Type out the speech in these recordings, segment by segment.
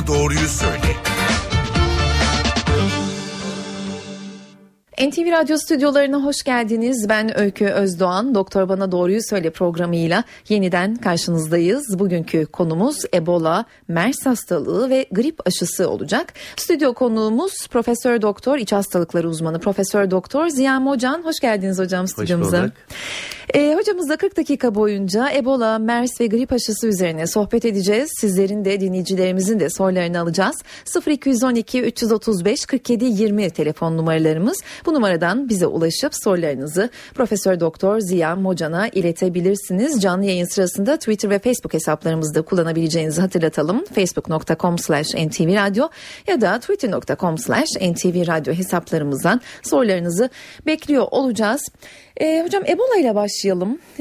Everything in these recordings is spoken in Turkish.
bana doğruyu söyle. NTV Radyo stüdyolarına hoş geldiniz. Ben Öykü Özdoğan. Doktor Bana Doğruyu Söyle programıyla yeniden karşınızdayız. Bugünkü konumuz Ebola, MERS hastalığı ve grip aşısı olacak. Stüdyo konuğumuz Profesör Doktor İç Hastalıkları uzmanı Profesör Doktor Ziya Mocan. Hoş geldiniz hocam stüdyomuza. Hoş bulduk. E, hocamızla 40 dakika boyunca Ebola, MERS ve grip aşısı üzerine sohbet edeceğiz. Sizlerin de dinleyicilerimizin de sorularını alacağız. 0212 335 47 20 telefon numaralarımız. Bu numaradan bize ulaşıp sorularınızı Profesör Doktor Ziya Mocan'a iletebilirsiniz. Canlı yayın sırasında Twitter ve Facebook hesaplarımızda kullanabileceğinizi hatırlatalım. facebook.com slash ntvradio ya da twitter.com slash ntvradio hesaplarımızdan sorularınızı bekliyor olacağız. E, hocam Ebola ile başlayalım.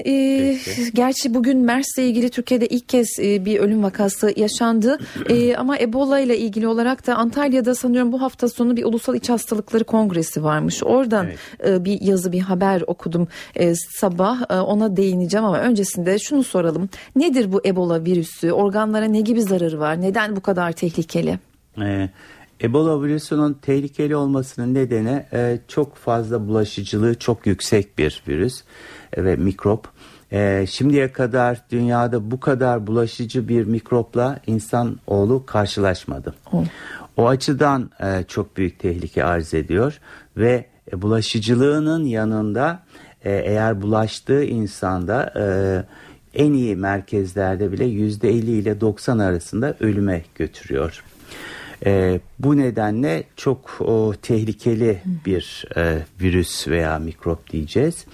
E, gerçi bugün MERS ile ilgili Türkiye'de ilk kez e, bir ölüm vakası yaşandı. E, ama Ebola ile ilgili olarak da Antalya'da sanıyorum bu hafta sonu bir Ulusal İç Hastalıkları Kongresi varmış. Oradan evet. e, bir yazı bir haber okudum e, sabah. E, ona değineceğim ama öncesinde şunu soralım. Nedir bu Ebola virüsü? Organlara ne gibi zararı var? Neden bu kadar tehlikeli? Evet. Ebola virüsünün tehlikeli olmasının nedeni e, çok fazla bulaşıcılığı çok yüksek bir virüs e, ve mikrop. E, şimdiye kadar dünyada bu kadar bulaşıcı bir mikropla insan oğlu karşılaşmadı. Oh. O açıdan e, çok büyük tehlike arz ediyor ve e, bulaşıcılığının yanında e, eğer bulaştığı insanda e, en iyi merkezlerde bile %50 ile 90 arasında ölüme götürüyor. E, bu nedenle çok o, tehlikeli bir e, virüs veya mikrop diyeceğiz.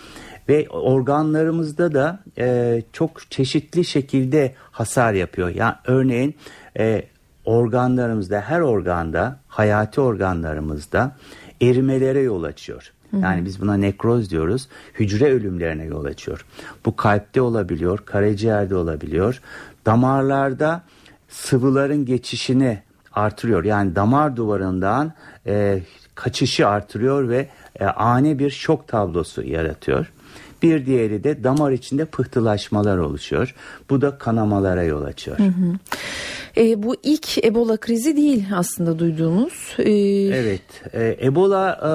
Ve organlarımızda da e, çok çeşitli şekilde hasar yapıyor. Yani örneğin e, organlarımızda her organda hayati organlarımızda erimelere yol açıyor. Yani biz buna nekroz diyoruz. Hücre ölümlerine yol açıyor. Bu kalpte olabiliyor, karaciğerde olabiliyor. Damarlarda sıvıların geçişini artırıyor. Yani damar duvarından e, kaçışı artırıyor ve e, ani bir şok tablosu yaratıyor. Bir diğeri de damar içinde pıhtılaşmalar oluşuyor. Bu da kanamalara yol açıyor. Hı hı. E, bu ilk Ebola krizi değil aslında duyduğumuz. E... Evet, e, Ebola e,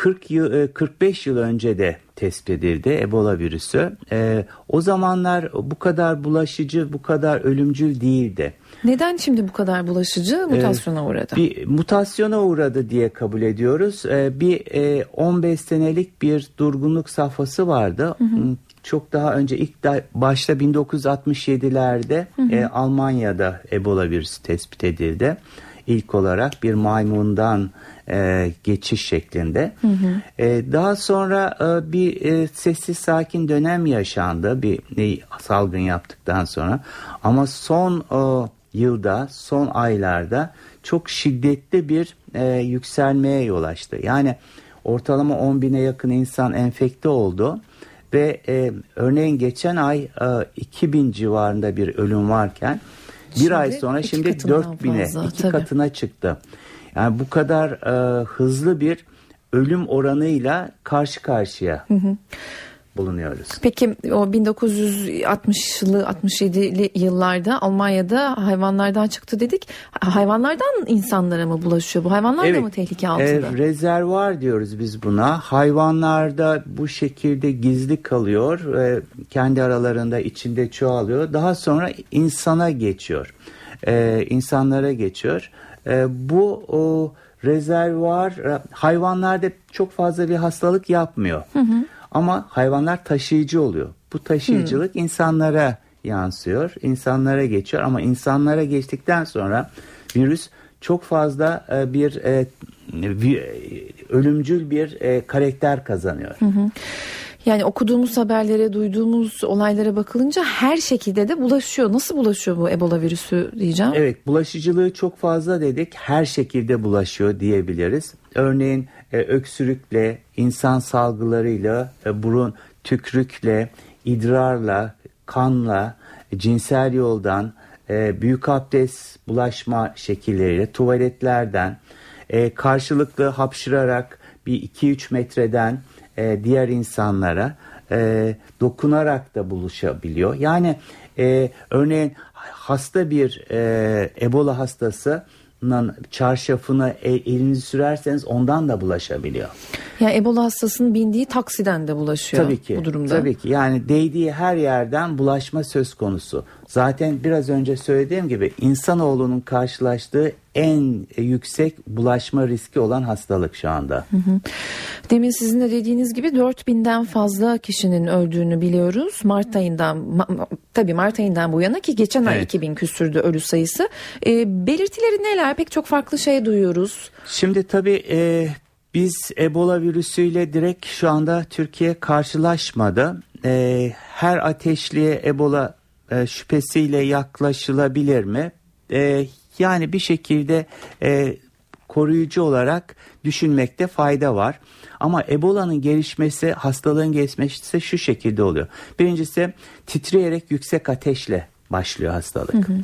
40 yıl 45 e, yıl önce de tespit edildi Ebola virüsü. E, o zamanlar bu kadar bulaşıcı, bu kadar ölümcül değildi. Neden şimdi bu kadar bulaşıcı ee, mutasyona uğradı? Bir mutasyona uğradı diye kabul ediyoruz. Ee, bir 15 senelik bir durgunluk safhası vardı. Hı hı. Hmm, çok daha önce ilk da, başta 1967'lerde hı hı. E, Almanya'da Ebola virüsü tespit edildi. İlk olarak bir maymundan e, geçiş şeklinde. Hı hı. E, daha sonra e, bir e, sessiz sakin dönem yaşandı bir e, salgın yaptıktan sonra. Ama son e, yılda, son aylarda çok şiddetli bir e, yükselmeye yol açtı. Yani ortalama 10 bine yakın insan enfekte oldu ve e, örneğin geçen ay e, 2000 civarında bir ölüm varken bir şimdi ay sonra şimdi 4 bine fazla, iki tabii. katına çıktı. Yani bu kadar e, hızlı bir ölüm oranıyla karşı karşıya. Hı hı bulunuyoruz. Peki o 1960'lı 67'li yıllarda Almanya'da hayvanlardan çıktı dedik. Hayvanlardan insanlara mı bulaşıyor bu? Hayvanlar evet, da mı tehlike altında? E, rezervuar diyoruz biz buna. Hayvanlarda bu şekilde gizli kalıyor. E, kendi aralarında içinde çoğalıyor. Daha sonra insana geçiyor. E, insanlara geçiyor. E, bu o rezervuar e, hayvanlarda çok fazla bir hastalık yapmıyor. Hı hı. Ama hayvanlar taşıyıcı oluyor. Bu taşıyıcılık hmm. insanlara yansıyor, insanlara geçiyor ama insanlara geçtikten sonra virüs çok fazla e, bir e, ölümcül bir karakter kazanıyor. Hı hı. Yani okuduğumuz haberlere, duyduğumuz olaylara bakılınca her şekilde de bulaşıyor. Nasıl bulaşıyor bu Ebola virüsü diyeceğim? Evet, bulaşıcılığı çok fazla dedik. Her şekilde bulaşıyor diyebiliriz. Örneğin e, öksürükle, insan salgılarıyla, e, burun tükrükle, idrarla, kanla, cinsel yoldan, e, büyük abdest bulaşma şekilleriyle, tuvaletlerden, e, karşılıklı hapşırarak bir 2-3 metreden e, diğer insanlara e, dokunarak da buluşabiliyor. Yani E, örneğin hasta bir e, Ebola hastası çarşafına e, elinizi sürerseniz ondan da bulaşabiliyor. Ya yani Ebola hastasının bindiği taksiden de bulaşıyor tabii ki, bu durumda. Tabii ki yani değdiği her yerden bulaşma söz konusu. Zaten biraz önce söylediğim gibi insanoğlunun karşılaştığı en yüksek bulaşma riski olan hastalık şu anda. Hı hı. Demin sizin de dediğiniz gibi 4000'den fazla kişinin öldüğünü biliyoruz. Mart ayından ma, tabii Mart ayından bu yana ki geçen ay evet. 2000 küsürdü ölü sayısı. E, belirtileri neler? Pek çok farklı şey duyuyoruz. Şimdi tabii e, biz Ebola virüsüyle direkt şu anda Türkiye karşılaşmadı. E, her ateşliye Ebola e, şüphesiyle yaklaşılabilir mi? E, yani bir şekilde e, koruyucu olarak düşünmekte fayda var. Ama Ebola'nın gelişmesi, hastalığın gelişmesi şu şekilde oluyor. Birincisi titreyerek yüksek ateşle başlıyor hastalık. Hı hı.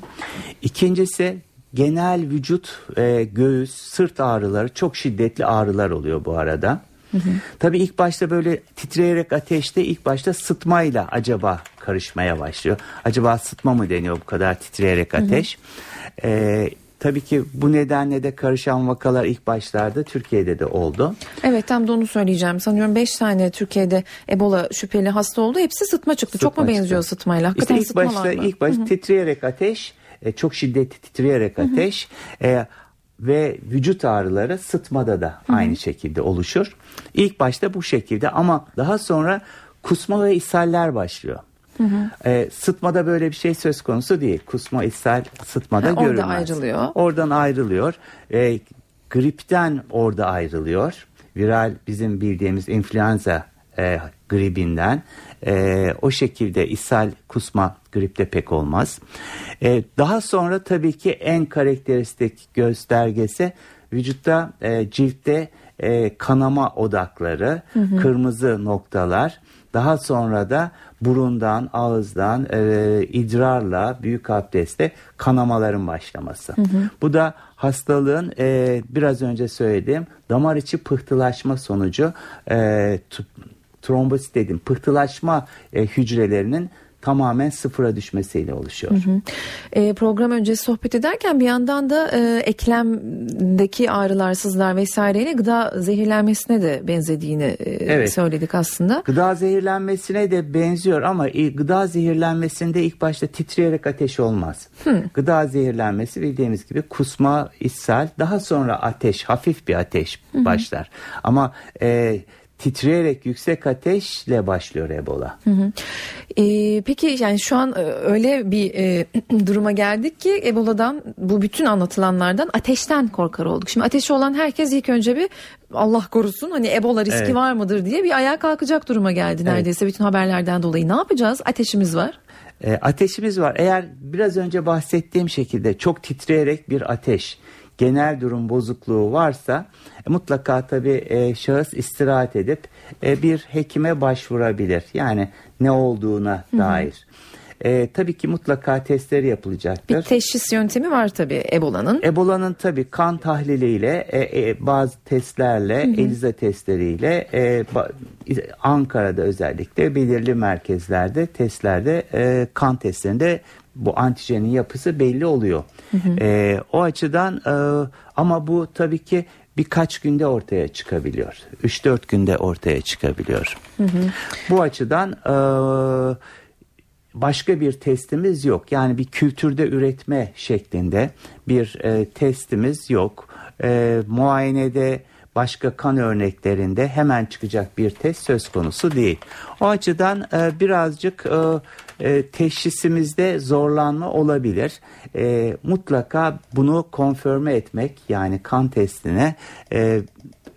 İkincisi genel vücut, e, göğüs, sırt ağrıları çok şiddetli ağrılar oluyor bu arada. Hı hı. Tabii ilk başta böyle titreyerek ateşte ilk başta sıtmayla acaba karışmaya başlıyor. Acaba sıtma mı deniyor bu kadar titreyerek ateş? Hı hı. Ee, Tabii ki bu nedenle de karışan vakalar ilk başlarda Türkiye'de de oldu. Evet tam da onu söyleyeceğim. Sanıyorum 5 tane Türkiye'de Ebola şüpheli hasta oldu. Hepsi sıtma çıktı. Sıtma Çok mu benziyor çıktı. sıtmayla? Hakikaten işte ilk başta mı? ilk başta titreyerek ateş, e, çok şiddetli titreyerek ateş e, ve vücut ağrıları sıtmada da aynı şekilde oluşur. İlk başta bu şekilde ama daha sonra kusma ve ishaller başlıyor. Hı hı. E, sıtmada böyle bir şey söz konusu değil. Kusma, ishal sıtmada ha, görülmez. Orada ayrılıyor. Oradan ayrılıyor. E, gripten orada ayrılıyor. Viral bizim bildiğimiz influenza e, gribinden e, o şekilde ishal kusma gripte pek olmaz. E, daha sonra tabii ki en karakteristik göstergesi vücutta e, ciltte e, kanama odakları, hı hı. kırmızı noktalar. Daha sonra da burundan, ağızdan, e, idrarla, büyük abdestle kanamaların başlaması. Hı hı. Bu da hastalığın e, biraz önce söylediğim damar içi pıhtılaşma sonucu e, trombosit dedim pıhtılaşma e, hücrelerinin tamamen sıfıra düşmesiyle oluşuyor. Hı hı. E, program öncesi sohbet ederken bir yandan da e, eklemdeki ağrılar, sızlar vesaireyle gıda zehirlenmesine de benzediğini e, evet. söyledik aslında. Gıda zehirlenmesine de benziyor ama gıda zehirlenmesinde ilk başta titreyerek ateş olmaz. Hı. Gıda zehirlenmesi bildiğimiz gibi kusma, ishal daha sonra ateş, hafif bir ateş hı hı. başlar. Ama e, titreyerek yüksek ateşle başlıyor Ebola. Hı hı. Ee, peki yani şu an e, öyle bir e, duruma geldik ki Ebola'dan bu bütün anlatılanlardan ateşten korkar olduk. Şimdi ateşi olan herkes ilk önce bir Allah korusun hani Ebola riski evet. var mıdır diye bir ayağa kalkacak duruma geldi neredeyse evet. bütün haberlerden dolayı. Ne yapacağız? Ateşimiz var. E, ateşimiz var. Eğer biraz önce bahsettiğim şekilde çok titreyerek bir ateş genel durum bozukluğu varsa e, mutlaka tabii e, şahıs istirahat edip e, bir hekime başvurabilir. Yani ne olduğuna Hı-hı. dair. E, tabii ki mutlaka testleri yapılacaktır. Bir teşhis yöntemi var tabii Ebola'nın. Ebola'nın tabii kan tahliliyle, e, e, bazı testlerle, hı hı. ELISA testleriyle e, Ankara'da özellikle belirli merkezlerde, testlerde, e, kan testlerinde bu antijenin yapısı belli oluyor. Hı hı. E, o açıdan e, ama bu tabii ki birkaç günde ortaya çıkabiliyor. 3-4 günde ortaya çıkabiliyor. Hı hı. Bu açıdan e, başka bir testimiz yok. Yani bir kültürde üretme şeklinde bir e, testimiz yok. E, muayenede başka kan örneklerinde hemen çıkacak bir test söz konusu değil. O açıdan e, birazcık e, e, teşhisimizde zorlanma olabilir. E, mutlaka bunu konfirme etmek yani kan testine e,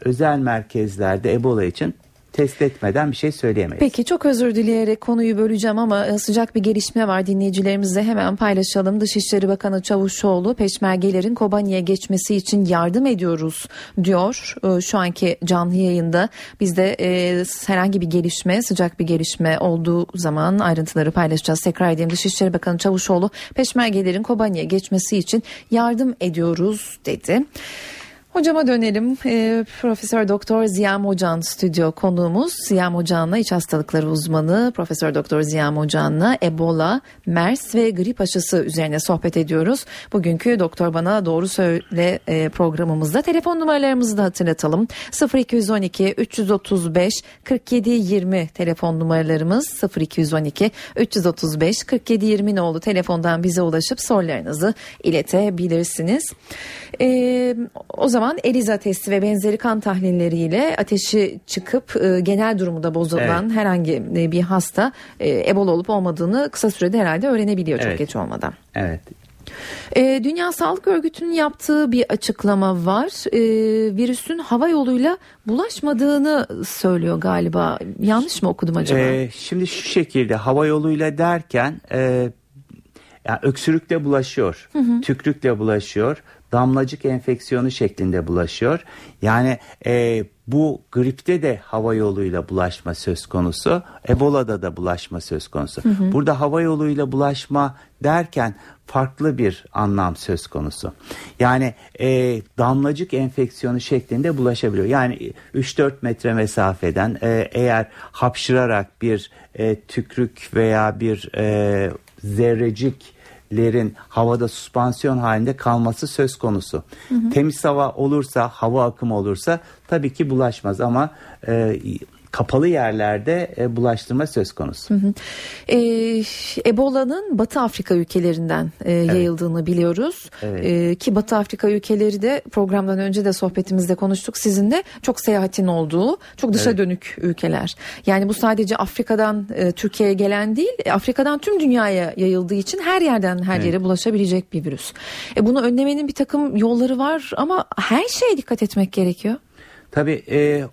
özel merkezlerde Ebola için test etmeden bir şey söyleyemeyiz. Peki çok özür dileyerek konuyu böleceğim ama e, sıcak bir gelişme var dinleyicilerimizle hemen paylaşalım. Dışişleri Bakanı Çavuşoğlu peşmergelerin Kobani'ye geçmesi için yardım ediyoruz diyor e, şu anki canlı yayında. Biz de e, herhangi bir gelişme sıcak bir gelişme olduğu zaman ayrıntıları paylaşacağız. Tekrar edeyim Dışişleri Bakanı Çavuşoğlu peşmergelerin Kobani'ye geçmesi için yardım ediyoruz dedi. Hocama dönelim. E, Profesör Doktor Ziya Mocan stüdyo konuğumuz. Ziya Mocan'la iç hastalıkları uzmanı Profesör Doktor Ziya Mocan'la Ebola, MERS ve grip aşısı üzerine sohbet ediyoruz. Bugünkü Doktor Bana Doğru Söyle e, programımızda telefon numaralarımızı da hatırlatalım. 0212 335 47 20 telefon numaralarımız 0212 335 47 20 ne oldu telefondan bize ulaşıp sorularınızı iletebilirsiniz. E, o zaman ELISA testi ve benzeri kan tahlilleriyle ateşi çıkıp e, genel durumu da bozulan evet. herhangi e, bir hasta e, Ebola olup olmadığını kısa sürede herhalde öğrenebiliyor evet. çok geç olmadan. Evet. E, Dünya Sağlık Örgütü'nün yaptığı bir açıklama var. E, virüsün hava yoluyla bulaşmadığını söylüyor galiba. Yanlış mı okudum acaba? E, şimdi şu şekilde hava yoluyla derken e, yani öksürükle bulaşıyor, hı hı. tükrükle bulaşıyor, damlacık enfeksiyonu şeklinde bulaşıyor. Yani e, bu gripte de hava yoluyla bulaşma söz konusu, Ebola'da da bulaşma söz konusu. Hı hı. Burada hava yoluyla bulaşma derken farklı bir anlam söz konusu. Yani e, damlacık enfeksiyonu şeklinde bulaşabiliyor. Yani 3-4 metre mesafeden e, eğer hapşırarak bir e, tükrük veya bir e, zerrecik lerin havada süspansiyon halinde kalması söz konusu. Hı hı. Temiz hava olursa, hava akımı olursa tabii ki bulaşmaz ama e, kapalı yerlerde e, bulaştırma söz konusu. Hı hı. E, Ebola'nın Batı Afrika ülkelerinden e, evet. yayıldığını biliyoruz. Evet. E, ki Batı Afrika ülkeleri de programdan önce de sohbetimizde konuştuk sizinle çok seyahatin olduğu, çok dışa evet. dönük ülkeler. Yani bu sadece Afrika'dan e, Türkiye'ye gelen değil, e, Afrika'dan tüm dünyaya yayıldığı için her yerden her evet. yere bulaşabilecek bir virüs. E, bunu önlemenin bir takım yolları var ama her şeye dikkat etmek gerekiyor. Tabii e,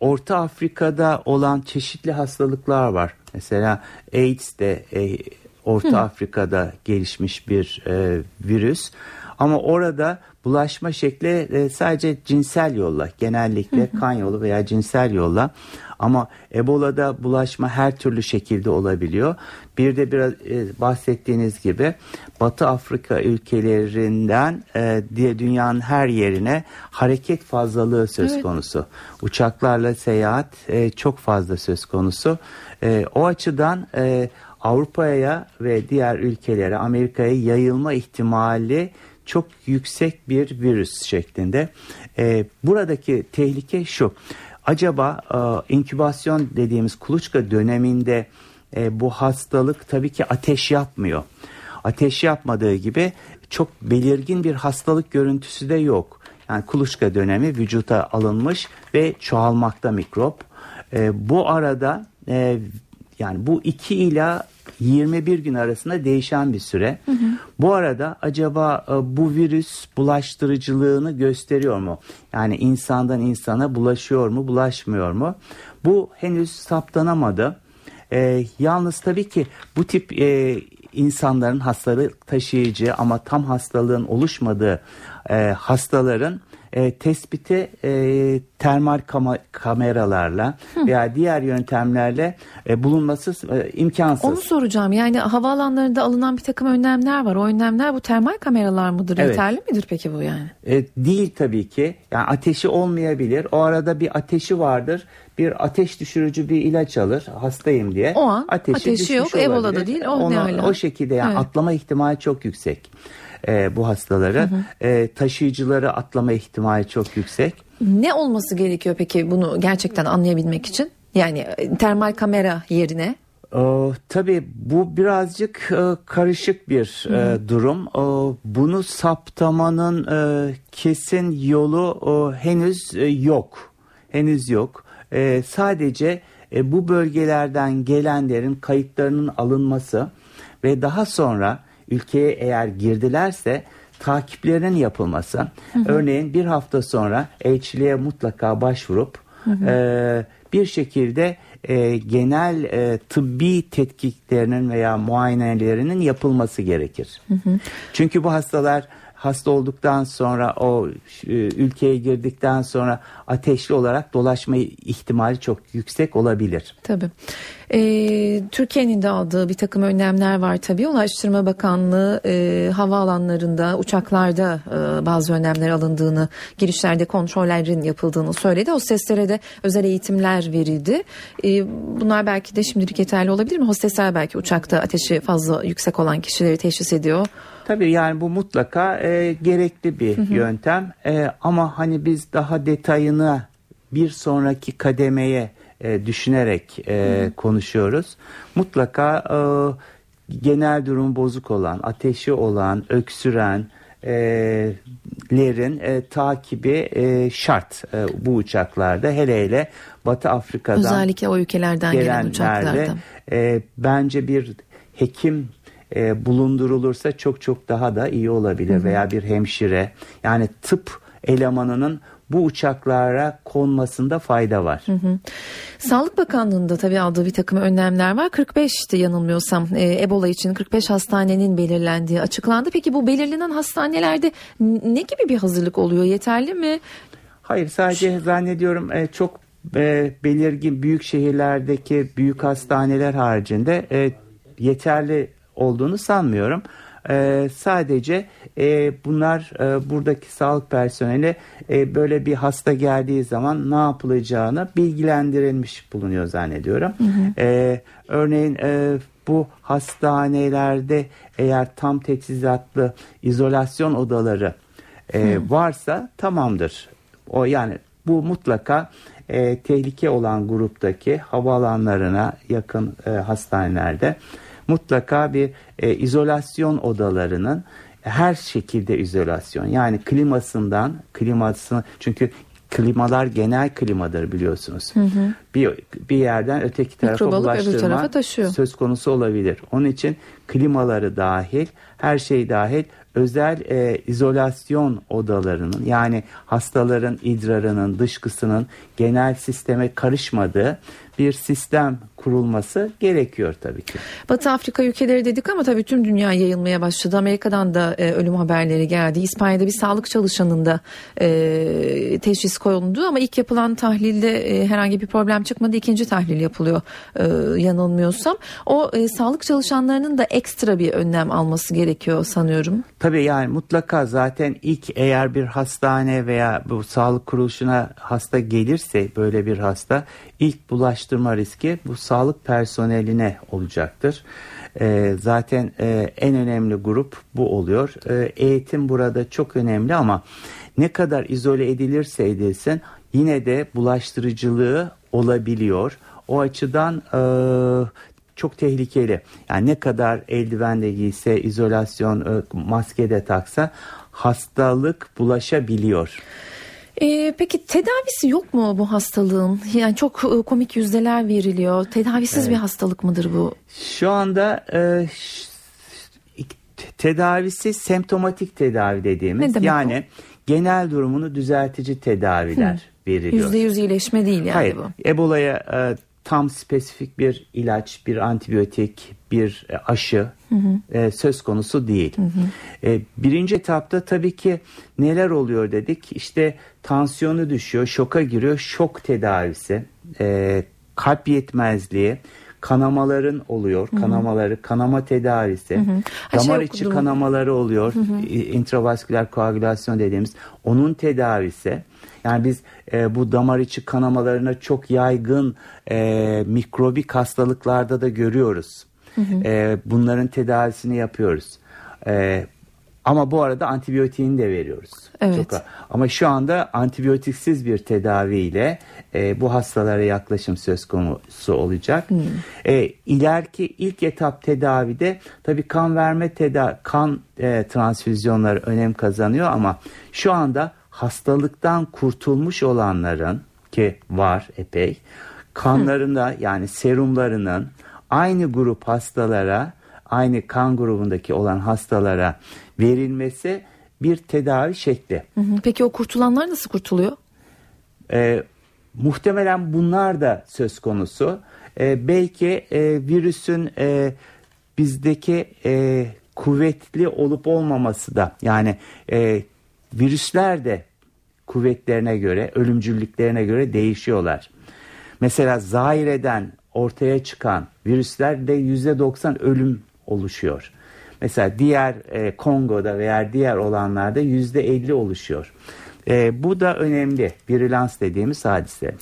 Orta Afrika'da olan çeşitli hastalıklar var. Mesela AIDS de e, Orta Hı. Afrika'da gelişmiş bir e, virüs. Ama orada bulaşma şekli e, sadece cinsel yolla, genellikle kan yolu veya cinsel yolla. Ama Ebola'da bulaşma her türlü şekilde olabiliyor. Bir de biraz e, bahsettiğiniz gibi Batı Afrika ülkelerinden e, diye dünyanın her yerine hareket fazlalığı söz evet. konusu. Uçaklarla seyahat e, çok fazla söz konusu. E, o açıdan e, Avrupa'ya ve diğer ülkelere Amerika'ya yayılma ihtimali çok yüksek bir virüs şeklinde. E, buradaki tehlike şu. Acaba e, inkübasyon dediğimiz kuluçka döneminde e, bu hastalık tabii ki ateş yapmıyor. Ateş yapmadığı gibi çok belirgin bir hastalık görüntüsü de yok. Yani kuluçka dönemi vücuta alınmış ve çoğalmakta mikrop. E, bu arada e, yani bu 2 ila 21 gün arasında değişen bir süre. Hı hı. Bu arada acaba e, bu virüs bulaştırıcılığını gösteriyor mu? Yani insandan insana bulaşıyor mu, bulaşmıyor mu? Bu henüz saptanamadı. E, yalnız tabii ki bu tip e, insanların hastalık taşıyıcı ama tam hastalığın oluşmadığı e, hastaların e, tespiti e, termal kama, kameralarla Hı. veya diğer yöntemlerle e, bulunması e, imkansız. Onu soracağım. Yani havaalanlarında alınan bir takım önlemler var. O önlemler bu termal kameralar mıdır? Evet. Yeterli midir peki bu yani? E, değil tabii ki. Yani ateşi olmayabilir. O arada bir ateşi vardır. Bir ateş düşürücü bir ilaç alır hastayım diye. O an ateşi, ateşi yok. Olabilir. Ebola'da değil. O, Onu, o şekilde yani evet. atlama ihtimali çok yüksek e, bu hastaları. Hı hı. E, taşıyıcıları atlama ihtimali çok yüksek. Ne olması gerekiyor peki bunu gerçekten anlayabilmek için? Yani e, termal kamera yerine ee, tabii bu birazcık e, karışık bir e, durum. E, bunu saptamanın e, kesin yolu e, henüz e, yok. Henüz yok. E, sadece e, bu bölgelerden gelenlerin kayıtlarının alınması ve daha sonra ülkeye eğer girdilerse takiplerinin yapılması. Hı hı. Örneğin bir hafta sonra elçiliğe mutlaka başvurup hı hı. E, bir şekilde e, genel e, tıbbi tetkiklerinin veya muayenelerinin yapılması gerekir. Hı hı. Çünkü bu hastalar hasta olduktan sonra o e, ülkeye girdikten sonra ateşli olarak dolaşma ihtimali çok yüksek olabilir. Tabii. E, Türkiye'nin de aldığı bir takım önlemler var tabii. Ulaştırma Bakanlığı e, havaalanlarında, uçaklarda e, bazı önlemler alındığını, girişlerde kontrollerin yapıldığını söyledi. Hosteslere de özel eğitimler verildi. E, bunlar belki de şimdilik yeterli olabilir mi? Hostesler belki uçakta ateşi fazla yüksek olan kişileri teşhis ediyor. Tabii yani bu mutlaka e, gerekli bir hı hı. yöntem e, ama hani biz daha detayını bir sonraki kademeye e, düşünerek e, konuşuyoruz. Mutlaka e, genel durum bozuk olan, ateşi olan, öksüren, e, lerin e, takibi e, şart e, bu uçaklarda hele hele Batı Afrika'dan özellikle o ülkelerden gelen uçaklarda e, bence bir hekim e, bulundurulursa çok çok daha da iyi olabilir hı hı. veya bir hemşire yani tıp elemanının bu uçaklara konmasında fayda var. Hı hı. Sağlık Bakanlığı'nda tabii aldığı bir takım önlemler var. 45'ti yanılmıyorsam e, Ebola için 45 hastanenin belirlendiği açıklandı. Peki bu belirlenen hastanelerde ne gibi bir hazırlık oluyor? Yeterli mi? Hayır sadece zannediyorum e, çok e, belirgin büyük şehirlerdeki büyük hastaneler haricinde e, yeterli olduğunu sanmıyorum. E, sadece e, bunlar e, buradaki sağlık personeli e, böyle bir hasta geldiği zaman ne yapılacağını bilgilendirilmiş bulunuyor zannediyorum. Hı hı. E, örneğin e, bu hastanelerde eğer tam teçhizatlı izolasyon odaları e, varsa tamamdır. O yani bu mutlaka e, tehlike olan gruptaki havaalanlarına yakın e, hastanelerde mutlaka bir e, izolasyon odalarının her şekilde izolasyon yani klimasından klimasını çünkü klimalar genel klimadır biliyorsunuz. Hı hı. Bir bir yerden öteki tarafa Mikrobalık bulaştırma tarafa taşıyor. söz konusu olabilir. Onun için klimaları dahil, her şey dahil özel e, izolasyon odalarının yani hastaların idrarının, dışkısının genel sisteme karışmadığı bir sistem kurulması gerekiyor tabii ki. Batı Afrika ülkeleri dedik ama tabii tüm dünya yayılmaya başladı. Amerika'dan da e, ölüm haberleri geldi. İspanya'da bir sağlık çalışanında e, teşhis koyuldu ama ilk yapılan tahlilde e, herhangi bir problem çıkmadı. İkinci tahlil yapılıyor e, yanılmıyorsam. O e, sağlık çalışanlarının da ekstra bir önlem alması gerekiyor sanıyorum. Tabii yani mutlaka zaten ilk eğer bir hastane veya bu sağlık kuruluşuna hasta gelirse böyle bir hasta ilk bulaştırma riski bu sağlık personeline olacaktır. E, zaten e, en önemli grup bu oluyor. E, eğitim burada çok önemli ama ne kadar izole edilirse edilsin yine de bulaştırıcılığı olabiliyor. O açıdan e, çok tehlikeli. Yani ne kadar eldiven de giyse, izolasyon, e, maske de taksa hastalık bulaşabiliyor. Ee, peki tedavisi yok mu bu hastalığın? Yani çok e, komik yüzdeler veriliyor. Tedavisiz evet. bir hastalık mıdır bu? Şu anda e, tedavisi semptomatik tedavi dediğimiz yani o? genel durumunu düzeltici tedaviler Hı. Veriliyor. Yüzde yüz iyileşme değil yani Hayır, bu. Ebola'ya e, tam spesifik bir ilaç, bir antibiyotik, bir e, aşı hı hı. E, söz konusu değil. Hı hı. E, birinci etapta tabii ki neler oluyor dedik. İşte tansiyonu düşüyor, şoka giriyor, şok tedavisi, e, kalp yetmezliği, kanamaların oluyor. Hı-hı. Kanamaları, kanama tedavisi, Hı-hı. damar içi kanamaları oluyor. Hı-hı. intravasküler koagülasyon dediğimiz onun tedavisi. Yani biz e, bu damar içi kanamalarına çok yaygın e, mikrobik hastalıklarda da görüyoruz. Hı hı. E, bunların tedavisini yapıyoruz. E, ama bu arada antibiyotiğini de veriyoruz. Evet. Çok, ama şu anda antibiyotiksiz bir tedaviyle e, bu hastalara yaklaşım söz konusu olacak. Hmm. E, ileriki ilk etap tedavide tabii kan verme tedavi, kan e, transfüzyonları önem kazanıyor ama şu anda hastalıktan kurtulmuş olanların ki var epey kanlarında yani serumlarının aynı grup hastalara aynı kan grubundaki olan hastalara verilmesi bir tedavi şekli. Peki o kurtulanlar nasıl kurtuluyor? Ee, muhtemelen bunlar da söz konusu. Ee, belki e, virüsün e, bizdeki e, kuvvetli olup olmaması da yani e, virüsler de kuvvetlerine göre, ölümcüllüklerine göre değişiyorlar. Mesela Zaire'den ortaya çıkan virüslerde %90 ölüm oluşuyor. Mesela diğer e, Kongo'da veya diğer olanlarda %50 oluşuyor. E, bu da önemli virülans dediğimiz hadise.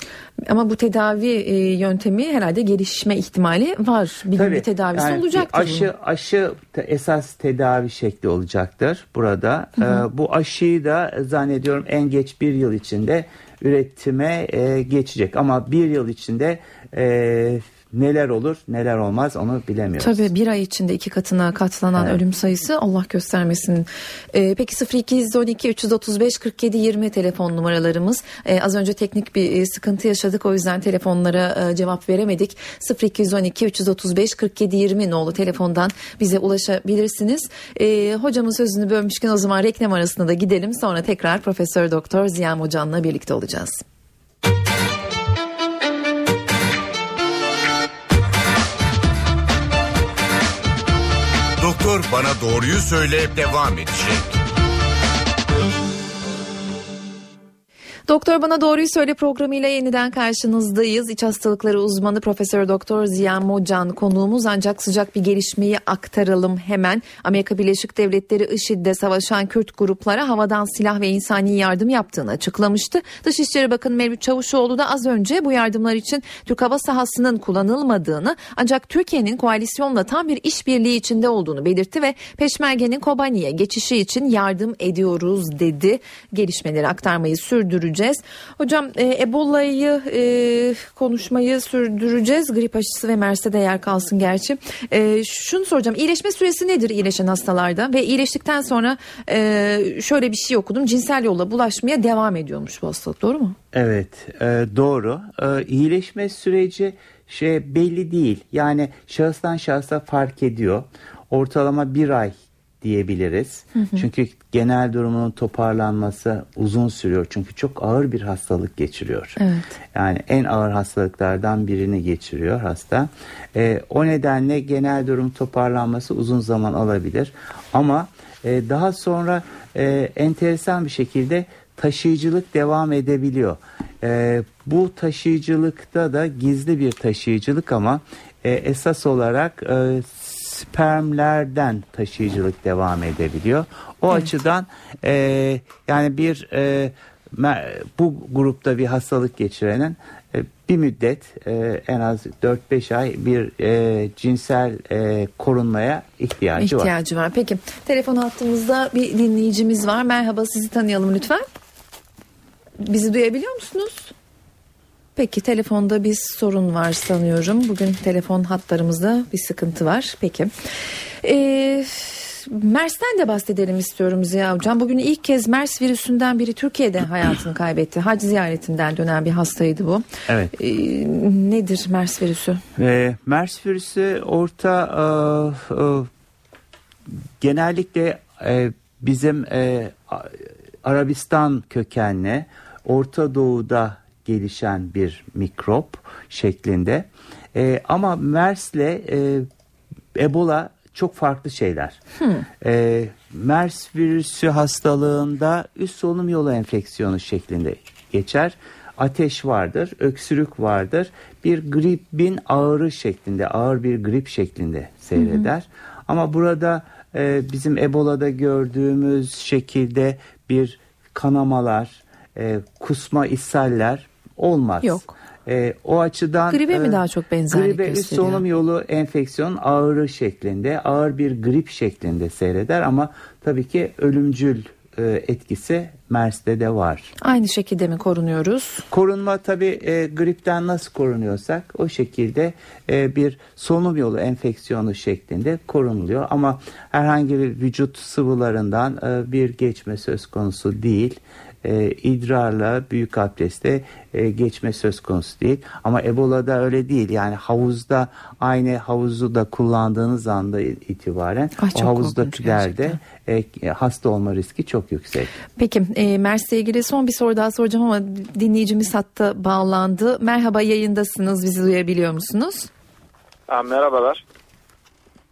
Ama bu tedavi e, yöntemi herhalde gelişme ihtimali var. Bir Tabii, bir tedavisi yani olacaktır. Aşı, bu. aşı esas tedavi şekli olacaktır burada. Hı hı. E, bu aşıyı da zannediyorum en geç bir yıl içinde üretime e, geçecek. Ama bir yıl içinde e, neler olur neler olmaz onu bilemiyoruz. Tabii bir ay içinde iki katına katlanan evet. ölüm sayısı Allah göstermesin. Ee, peki 0212 335 47 20 telefon numaralarımız. Ee, az önce teknik bir e, sıkıntı yaşadık o yüzden telefonlara e, cevap veremedik. 0212 335 47 20 nolu telefondan bize ulaşabilirsiniz. Ee, hocamın sözünü bölmüşken o zaman reklam arasında da gidelim. Sonra tekrar Profesör Doktor Ziya Hocan'la birlikte olacağız. Doktor Bana Doğruyu Söyle devam edecek. Doktor Bana Doğruyu Söyle programıyla yeniden karşınızdayız. İç hastalıkları uzmanı Profesör Doktor Ziya Mocan konuğumuz ancak sıcak bir gelişmeyi aktaralım hemen. Amerika Birleşik Devletleri IŞİD'de savaşan Kürt gruplara havadan silah ve insani yardım yaptığını açıklamıştı. Dışişleri Bakanı Mevlüt Çavuşoğlu da az önce bu yardımlar için Türk hava sahasının kullanılmadığını ancak Türkiye'nin koalisyonla tam bir işbirliği içinde olduğunu belirtti ve Peşmerge'nin Kobani'ye geçişi için yardım ediyoruz dedi. Gelişmeleri aktarmayı sürdüreceğiz sürdüreceğiz. Hocam e, Ebola'yı e, konuşmayı sürdüreceğiz. Grip aşısı ve MERS'e yer kalsın gerçi. E, şunu soracağım. İyileşme süresi nedir iyileşen hastalarda? Ve iyileştikten sonra e, şöyle bir şey okudum. Cinsel yolla bulaşmaya devam ediyormuş bu hastalık. Doğru mu? Evet e, doğru. E, iyileşme süreci şey belli değil. Yani şahıstan şahsa fark ediyor. Ortalama bir ay diyebiliriz. Hı hı. Çünkü genel durumunun toparlanması uzun sürüyor. Çünkü çok ağır bir hastalık geçiriyor. Evet. Yani en ağır hastalıklardan birini geçiriyor hasta. E, o nedenle genel durum toparlanması uzun zaman alabilir. Ama e, daha sonra e, enteresan bir şekilde taşıyıcılık devam edebiliyor. E, bu taşıyıcılıkta da gizli bir taşıyıcılık ama e, esas olarak e, spermlerden taşıyıcılık devam edebiliyor. O evet. açıdan e, yani bir e, bu grupta bir hastalık geçirenin e, bir müddet e, en az 4-5 ay bir e, cinsel e, korunmaya ihtiyacı, ihtiyacı var. İhtiyacı var. Peki telefon hattımızda bir dinleyicimiz var. Merhaba sizi tanıyalım lütfen. Bizi duyabiliyor musunuz? Peki telefonda bir sorun var sanıyorum. Bugün telefon hatlarımızda bir sıkıntı var. Peki. Ee, MERS'ten de bahsedelim istiyorum Ziya Hocam. Bugün ilk kez MERS virüsünden biri Türkiye'de hayatını kaybetti. Hac ziyaretinden dönen bir hastaydı bu. Evet. Ee, nedir MERS virüsü? Ee, MERS virüsü orta e, e, genellikle e, bizim e, Arabistan kökenli Orta Doğu'da gelişen bir mikrop şeklinde. E, ama MERS'le e, Ebola çok farklı şeyler. Hmm. E, MERS virüsü hastalığında üst solunum yolu enfeksiyonu şeklinde geçer. Ateş vardır, öksürük vardır. Bir gripin ağırı şeklinde, ağır bir grip şeklinde seyreder. Hmm. Ama burada e, bizim Ebola'da gördüğümüz şekilde bir kanamalar, e, kusma, ishaller olmaz. Yok. E, o açıdan gribe mi e, daha çok benzerlik gribe gösteriyor? üst solunum yolu enfeksiyon ağırı şeklinde, ağır bir grip şeklinde seyreder ama tabii ki ölümcül e, etkisi MERS'te de var. Aynı şekilde mi korunuyoruz? Korunma tabii e, gripten nasıl korunuyorsak o şekilde e, bir solunum yolu enfeksiyonu şeklinde korunuluyor. Ama herhangi bir vücut sıvılarından e, bir geçme söz konusu değil e, idrarla büyük abdeste e, geçme söz konusu değil. Ama Ebola'da öyle değil. Yani havuzda aynı havuzu da kullandığınız anda itibaren Ay, o havuzdakilerde e, hasta olma riski çok yüksek. Peki e, MERS'le ilgili son bir soru daha soracağım ama dinleyicimiz hatta bağlandı. Merhaba yayındasınız. Bizi duyabiliyor musunuz? Ha, merhabalar.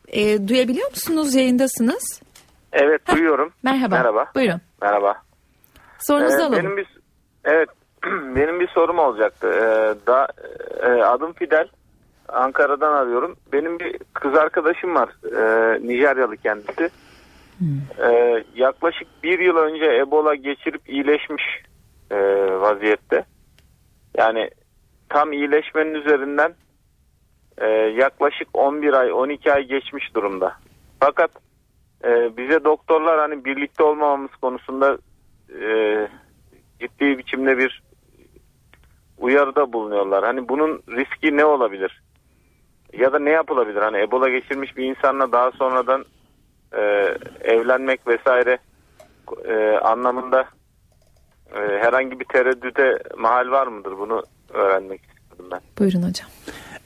E, duyabiliyor musunuz? Yayındasınız. Evet duyuyorum. Merhaba. Merhaba. Buyurun. Merhaba. Sorunuzu Ee, alalım. benim bir evet benim bir sorum olacaktı. Ee, da e, adım Fidel. Ankara'dan arıyorum. Benim bir kız arkadaşım var. Ee, Nijeryalı kendisi. Ee, yaklaşık bir yıl önce Ebola geçirip iyileşmiş e, vaziyette. Yani tam iyileşmenin üzerinden e, yaklaşık 11 ay 12 ay geçmiş durumda. Fakat e, bize doktorlar hani birlikte olmamamız konusunda e, ciddi biçimde bir uyarıda bulunuyorlar. Hani bunun riski ne olabilir? Ya da ne yapılabilir? Hani Ebola geçirmiş bir insanla daha sonradan e, evlenmek vesaire e, anlamında e, herhangi bir tereddüte mahal var mıdır? Bunu öğrenmek istedim ben. Buyurun hocam.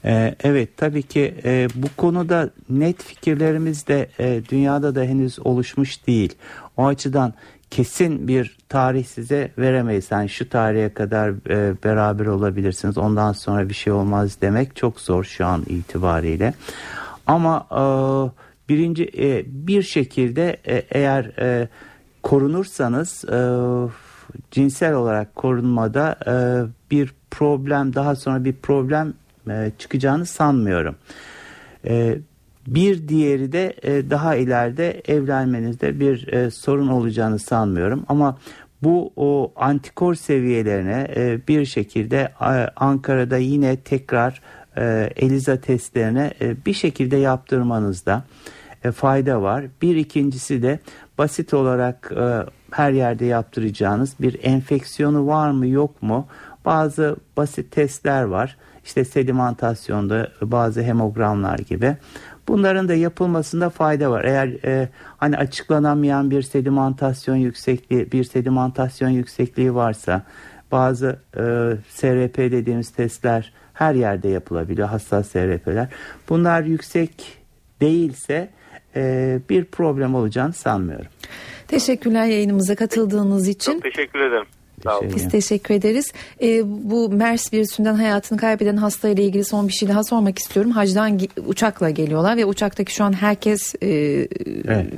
Ee, evet tabii ki e, bu konuda net fikirlerimiz de e, dünyada da henüz oluşmuş değil. O açıdan kesin bir tarih size veremeyiz. Yani şu tarihe kadar e, beraber olabilirsiniz ondan sonra bir şey olmaz demek çok zor şu an itibariyle. Ama e, birinci e, bir şekilde e, eğer e, korunursanız e, cinsel olarak korunmada e, bir problem daha sonra bir problem e, çıkacağını sanmıyorum. E, bir diğeri de e, daha ileride evlenmenizde bir e, sorun olacağını sanmıyorum ama bu o antikor seviyelerine e, bir şekilde e, Ankara'da yine tekrar e, ELISA testlerine e, bir şekilde yaptırmanızda e, fayda var. Bir ikincisi de basit olarak e, her yerde yaptıracağınız bir enfeksiyonu var mı yok mu? Bazı basit testler var. İşte sedimentasyonda bazı hemogramlar gibi. Bunların da yapılmasında fayda var. Eğer e, hani açıklanamayan bir sedimentasyon yüksekliği, bir sedimentasyon yüksekliği varsa bazı e, SRP dediğimiz testler her yerde yapılabiliyor. Hassas SRP'ler. Bunlar yüksek değilse e, bir problem olacağını sanmıyorum. Teşekkürler yayınımıza katıldığınız için. Çok teşekkür ederim. Sağ olun. Biz teşekkür ederiz. Ee, bu MERS virüsünden hayatını kaybeden hastayla ilgili son bir şey daha sormak istiyorum. Hacdan uçakla geliyorlar ve uçaktaki şu an herkes e, Evet.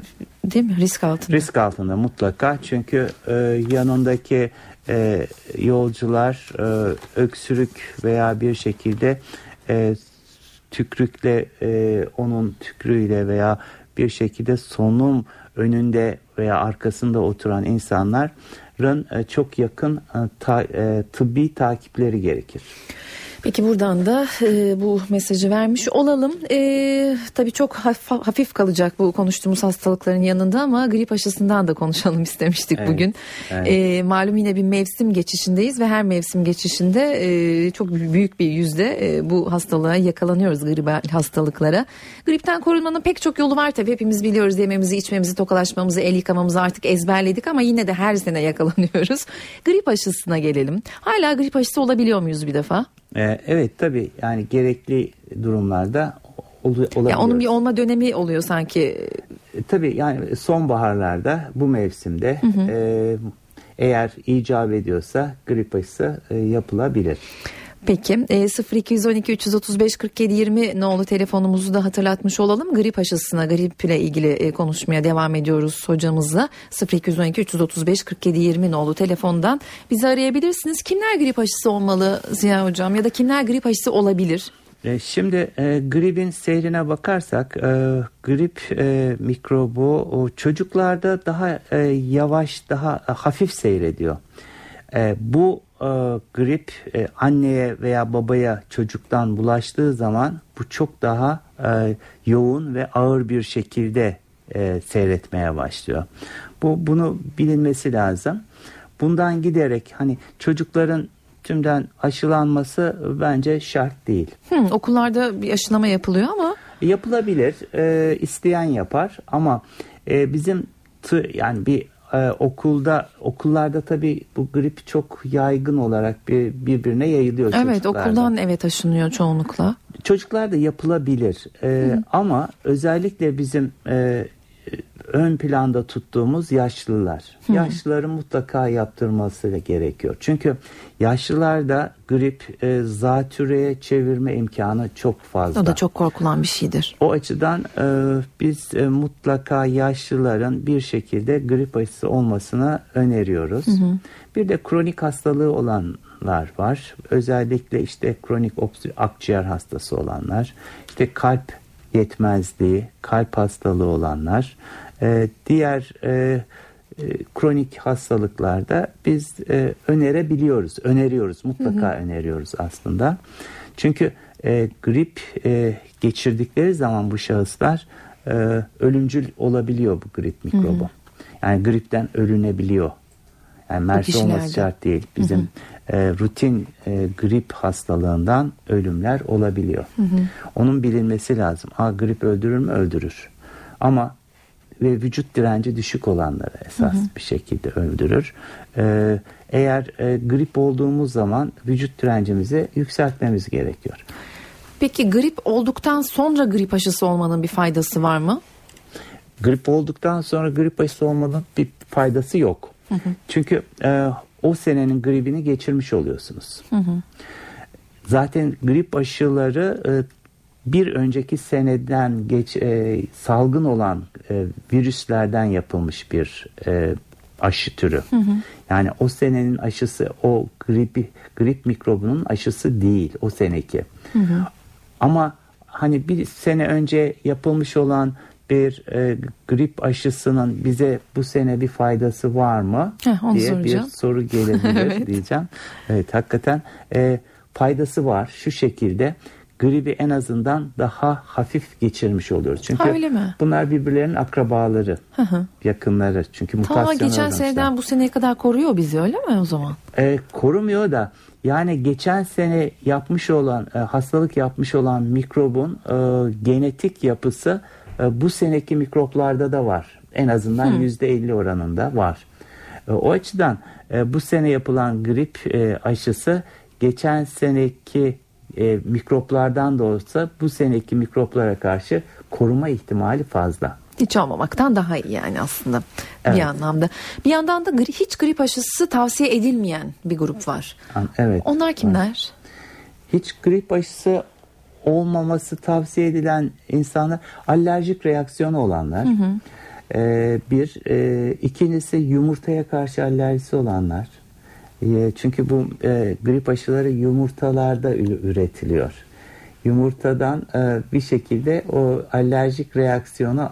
değil mi risk altında? Risk altında mutlaka çünkü e, yanındaki e, yolcular e, öksürük veya bir şekilde e, tükrükle e, onun tükrüğüyle veya bir şekilde solunum önünde veya arkasında oturan insanların e, çok yakın e, e, tıbbi takipleri gerekir. Peki buradan da e, bu mesajı vermiş olalım. E, tabii çok haf- hafif kalacak bu konuştuğumuz hastalıkların yanında ama grip aşısından da konuşalım istemiştik Evet, bugün. evet. E, malum yine bir mevsim geçişindeyiz ve her mevsim geçişinde e, çok büyük bir yüzde e, bu hastalığa yakalanıyoruz gribal hastalıklara. Gripten korunmanın pek çok yolu var tabii hepimiz biliyoruz yememizi, içmemizi, tokalaşmamızı, el yıkamamızı artık ezberledik ama yine de her sene yakalanıyoruz. Grip aşısına gelelim. Hala grip aşısı olabiliyor muyuz bir defa? E, evet tabii yani gerekli durumlarda ol- olabiliyor. Ya onun bir olma dönemi oluyor sanki. E, Tabii yani sonbaharlarda bu mevsimde e, eğer icap ediyorsa grip aşısı e, yapılabilir. Peki e, 0212 335 47 20 nolu telefonumuzu da hatırlatmış olalım. Grip aşısına griple ilgili e, konuşmaya devam ediyoruz hocamızla. 0212 335 47 20 nolu telefondan bizi arayabilirsiniz. Kimler grip aşısı olmalı Ziya hocam ya da kimler grip aşısı olabilir? E, Şimdi e, gripin seyrine bakarsak e, grip e, mikrobu o çocuklarda daha e, yavaş daha hafif seyrediyor. E, bu e, grip e, anneye veya babaya çocuktan bulaştığı zaman bu çok daha e, yoğun ve ağır bir şekilde e, seyretmeye başlıyor. Bu bunu bilinmesi lazım. Bundan giderek hani çocukların tümden aşılanması bence şart değil. Hmm, okullarda bir aşılama yapılıyor ama Yapılabilir, e, isteyen yapar ama e, bizim tı, yani bir e, okulda okullarda tabii bu grip çok yaygın olarak bir birbirine yayılıyor evet çocuklarda. okuldan evet aşınıyor çoğunlukla. Çocuklarda yapılabilir E, ama özellikle bizim e, ön planda tuttuğumuz yaşlılar. Hı. Yaşlıların mutlaka yaptırması gerekiyor. Çünkü yaşlılarda grip e, zatürreye çevirme imkanı çok fazla. O da çok korkulan bir şeydir. O açıdan e, biz e, mutlaka yaşlıların bir şekilde grip aşısı olmasını öneriyoruz. Hı hı. Bir de kronik hastalığı olanlar var. Özellikle işte kronik akciğer hastası olanlar, işte kalp yetmezliği, kalp hastalığı olanlar, e, diğer e, kronik hastalıklarda biz e, önerebiliyoruz, öneriyoruz, mutlaka hı hı. öneriyoruz aslında. Çünkü e, grip e, geçirdikleri zaman bu şahıslar e, ölümcül olabiliyor bu grip mikrobu. Hı hı. Yani gripten ölünebiliyor. Yani MERS olması şart değil. Bizim hı hı. E, rutin e, grip hastalığından ölümler olabiliyor. Hı hı. Onun bilinmesi lazım. A grip öldürür mü? Öldürür. Ama ve vücut direnci düşük olanları esas hı hı. bir şekilde öldürür. Ee, eğer e, grip olduğumuz zaman vücut direncimizi yükseltmemiz gerekiyor. Peki grip olduktan sonra grip aşısı olmanın bir faydası var mı? Grip olduktan sonra grip aşısı olmanın bir faydası yok. Hı hı. Çünkü e, o senenin gripini geçirmiş oluyorsunuz. Hı hı. Zaten grip aşıları e, bir önceki seneden geç e, salgın olan e, virüslerden yapılmış bir e, aşı türü. Hı hı. Yani o senenin aşısı o grip grip mikrobunun aşısı değil o seneki. Hı hı. Ama hani bir sene önce yapılmış olan bir e, grip aşısının bize bu sene bir faydası var mı Heh, diye soracağım. bir soru gelebilir evet. diyeceğim. Evet hakikaten e, faydası var şu şekilde gribi en azından daha hafif geçirmiş oluyoruz. Çünkü ha, öyle mi? bunlar birbirlerinin akrabaları, hı hı. yakınları. Çünkü mutasyon Ta geçen seneden bu seneye kadar koruyor bizi öyle mi o zaman? E, korumuyor da yani geçen sene yapmış olan e, hastalık yapmış olan mikrobun e, genetik yapısı e, bu seneki mikroplarda da var. En azından yüzde 50 oranında var. E, o açıdan e, bu sene yapılan grip e, aşısı geçen seneki e, mikroplardan da olsa bu seneki mikroplara karşı koruma ihtimali fazla. Hiç olmamaktan daha iyi yani aslında evet. bir anlamda. Bir yandan da gri, hiç grip aşısı tavsiye edilmeyen bir grup var. Evet. Onlar kimler? Hiç grip aşısı olmaması tavsiye edilen insanlar alerjik reaksiyonu olanlar. Hı hı. Ee, bir, e, ikincisi yumurtaya karşı alerjisi olanlar. E, çünkü bu e, grip aşıları yumurtalarda üretiliyor. Yumurtadan e, bir şekilde o alerjik reaksiyonu,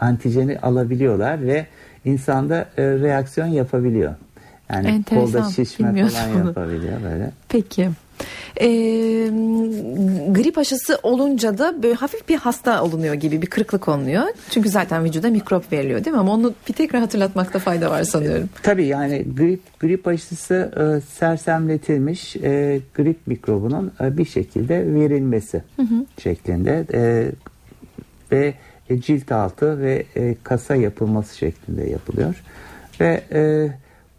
antijeni alabiliyorlar ve insanda e, reaksiyon yapabiliyor. Yani Enteresan, kolda şişme falan yapabiliyor böyle. Peki. E, grip aşısı olunca da böyle hafif bir hasta olunuyor gibi bir kırıklık olunuyor. Çünkü zaten vücuda mikrop veriliyor değil mi? Ama onu bir tekrar hatırlatmakta fayda var sanıyorum. Tabii yani grip grip aşısı e, sersemletilmiş e, grip mikrobunun e, bir şekilde verilmesi hı hı. şeklinde e, ve cilt altı ve e, kasa yapılması şeklinde yapılıyor. Ve e,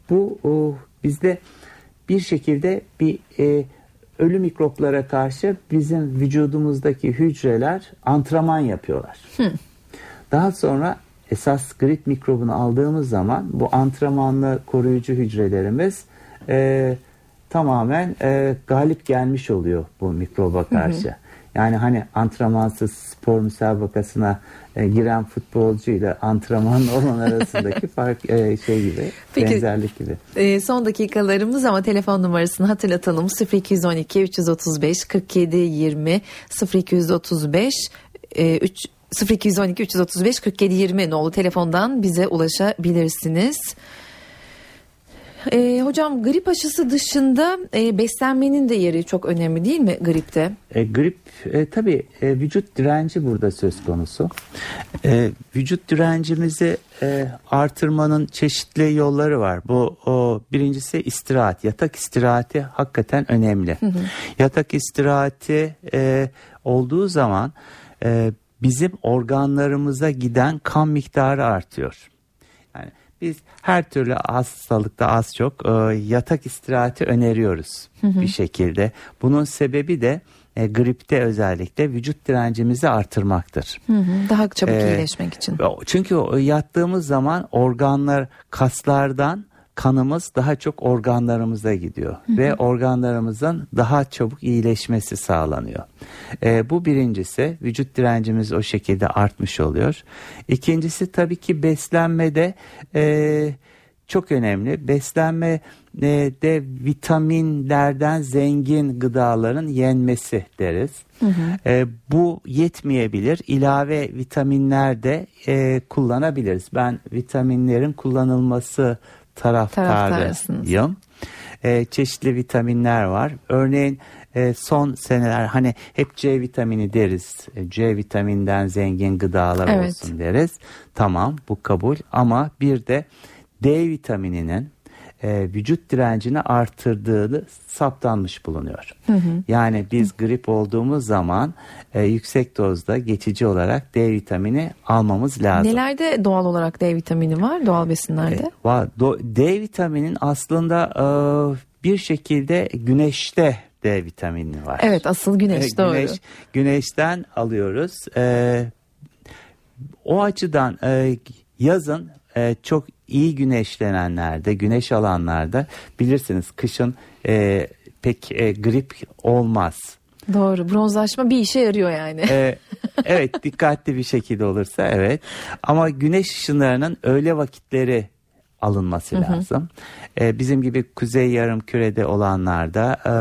bu o, bizde bir şekilde bir e, ölü mikroplara karşı bizim vücudumuzdaki hücreler antrenman yapıyorlar. Hı. Daha sonra esas grip mikrobunu aldığımız zaman bu antrenmanlı koruyucu hücrelerimiz e, tamamen e, galip gelmiş oluyor bu mikroba karşı. Hı hı. Yani hani antrenmansız spor müsabakasına e, giren futbolcuyla antrenman olan arasındaki fark e, şey gibi Peki, benzerlik gibi. E, son dakikalarımız ama telefon numarasını hatırlatalım 0212 335 47 20 0235 e, 3 0212 335 47 20 nolu telefondan bize ulaşabilirsiniz. E, hocam grip aşısı dışında e, beslenmenin de yeri çok önemli değil mi gripte? E, grip e, tabii e, vücut direnci burada söz konusu. E, vücut direncimizi e, artırmanın çeşitli yolları var. Bu o birincisi istirahat. Yatak istirahati hakikaten önemli. Hı hı. Yatak istirahati e, olduğu zaman e, bizim organlarımıza giden kan miktarı artıyor. Biz her türlü hastalıkta az çok e, yatak istirahati öneriyoruz bir şekilde. Bunun sebebi de e, gripte özellikle vücut direncimizi artırmaktır. Hı hı, daha çabuk Ee, iyileşmek için. Çünkü yattığımız zaman organlar kaslardan kanımız daha çok organlarımıza gidiyor ve organlarımızın daha çabuk iyileşmesi sağlanıyor. Ee, bu birincisi vücut direncimiz o şekilde artmış oluyor. İkincisi tabii ki beslenmede e, çok önemli. Beslenme e, de vitaminlerden zengin gıdaların yenmesi deriz. E, bu yetmeyebilir. İlave vitaminler de e, kullanabiliriz. Ben vitaminlerin kullanılması. Taraftarıyım. E, çeşitli vitaminler var. Örneğin e, son seneler hani hep C vitamini deriz. E, C vitaminden zengin gıdalar Evet. olsun deriz. Tamam bu kabul ama bir de D vitamininin e, vücut direncini artırdığını saptanmış bulunuyor. Yani biz grip olduğumuz zaman e, yüksek dozda geçici olarak D vitamini almamız lazım. Nelerde doğal olarak D vitamini var doğal besinlerde? E, D vitaminin aslında e, bir şekilde güneşte D vitamini var. Evet asıl güneş E, doğru. güneş güneşten alıyoruz. E, o açıdan e, yazın e, çok iyi güneşlenenlerde, güneş alanlarda bilirsiniz kışın e, pek e, grip olmaz. Doğru bronzlaşma bir işe yarıyor yani. Ee, evet dikkatli bir şekilde olursa evet ama güneş ışınlarının öğle vakitleri alınması lazım. Ee, bizim gibi kuzey yarım kürede olanlarda e,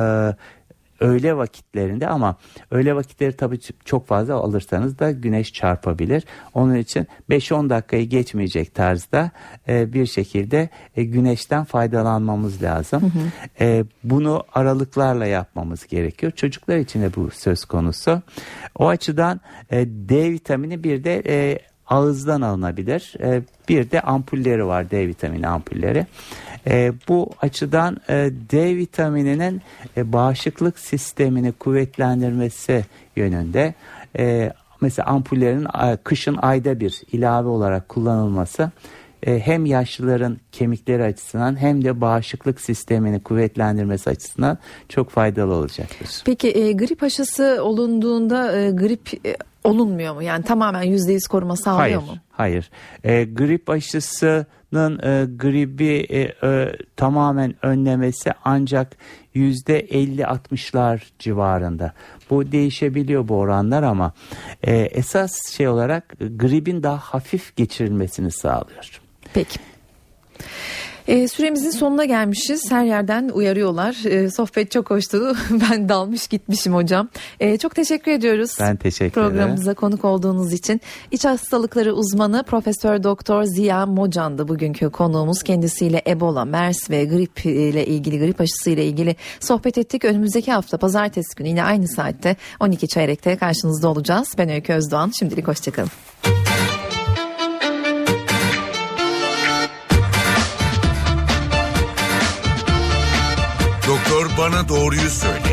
öğle vakitlerinde ama öğle vakitleri tabii çok fazla alırsanız da güneş çarpabilir. Onun için 5-10 dakikayı geçmeyecek tarzda e, bir şekilde e, güneşten faydalanmamız lazım. E, bunu aralıklarla yapmamız gerekiyor. Çocuklar için de bu söz konusu. O açıdan e, D vitamini bir de e, ağızdan alınabilir. E, bir de ampulleri var D vitamini ampulleri. E, bu açıdan e, D vitamininin e, bağışıklık sistemini kuvvetlendirmesi yönünde e, mesela ampullerin e, kışın ayda bir ilave olarak kullanılması e, hem yaşlıların kemikleri açısından hem de bağışıklık sistemini kuvvetlendirmesi açısından çok faydalı olacaktır. Peki e, grip aşısı olunduğunda e, grip e, olunmuyor mu? Yani tamamen %100 koruma sağlıyor Hayır, mu? hayır. E, grip aşısının e, gribi e, e, tamamen önlemesi ancak yüzde 50-60'lar civarında. Bu değişebiliyor bu oranlar ama e, esas şey olarak gripin daha hafif geçirilmesini sağlıyor. Peki. E, süremizin sonuna gelmişiz. Her yerden uyarıyorlar. E, sohbet çok hoştu. ben dalmış gitmişim hocam. E, çok teşekkür ediyoruz. Ben teşekkür ederim. Programımıza konuk olduğunuz için. İç hastalıkları uzmanı Profesör Doktor Ziya Mocan'dı bugünkü konuğumuz. Kendisiyle Ebola, MERS ve grip ile ilgili grip aşısı ile ilgili sohbet ettik. Önümüzdeki hafta pazartesi günü yine aynı saatte 12 çeyrekte karşınızda olacağız. Ben Öykü Özdoğan. Şimdilik hoşçakalın. Bana doğruyu söyle.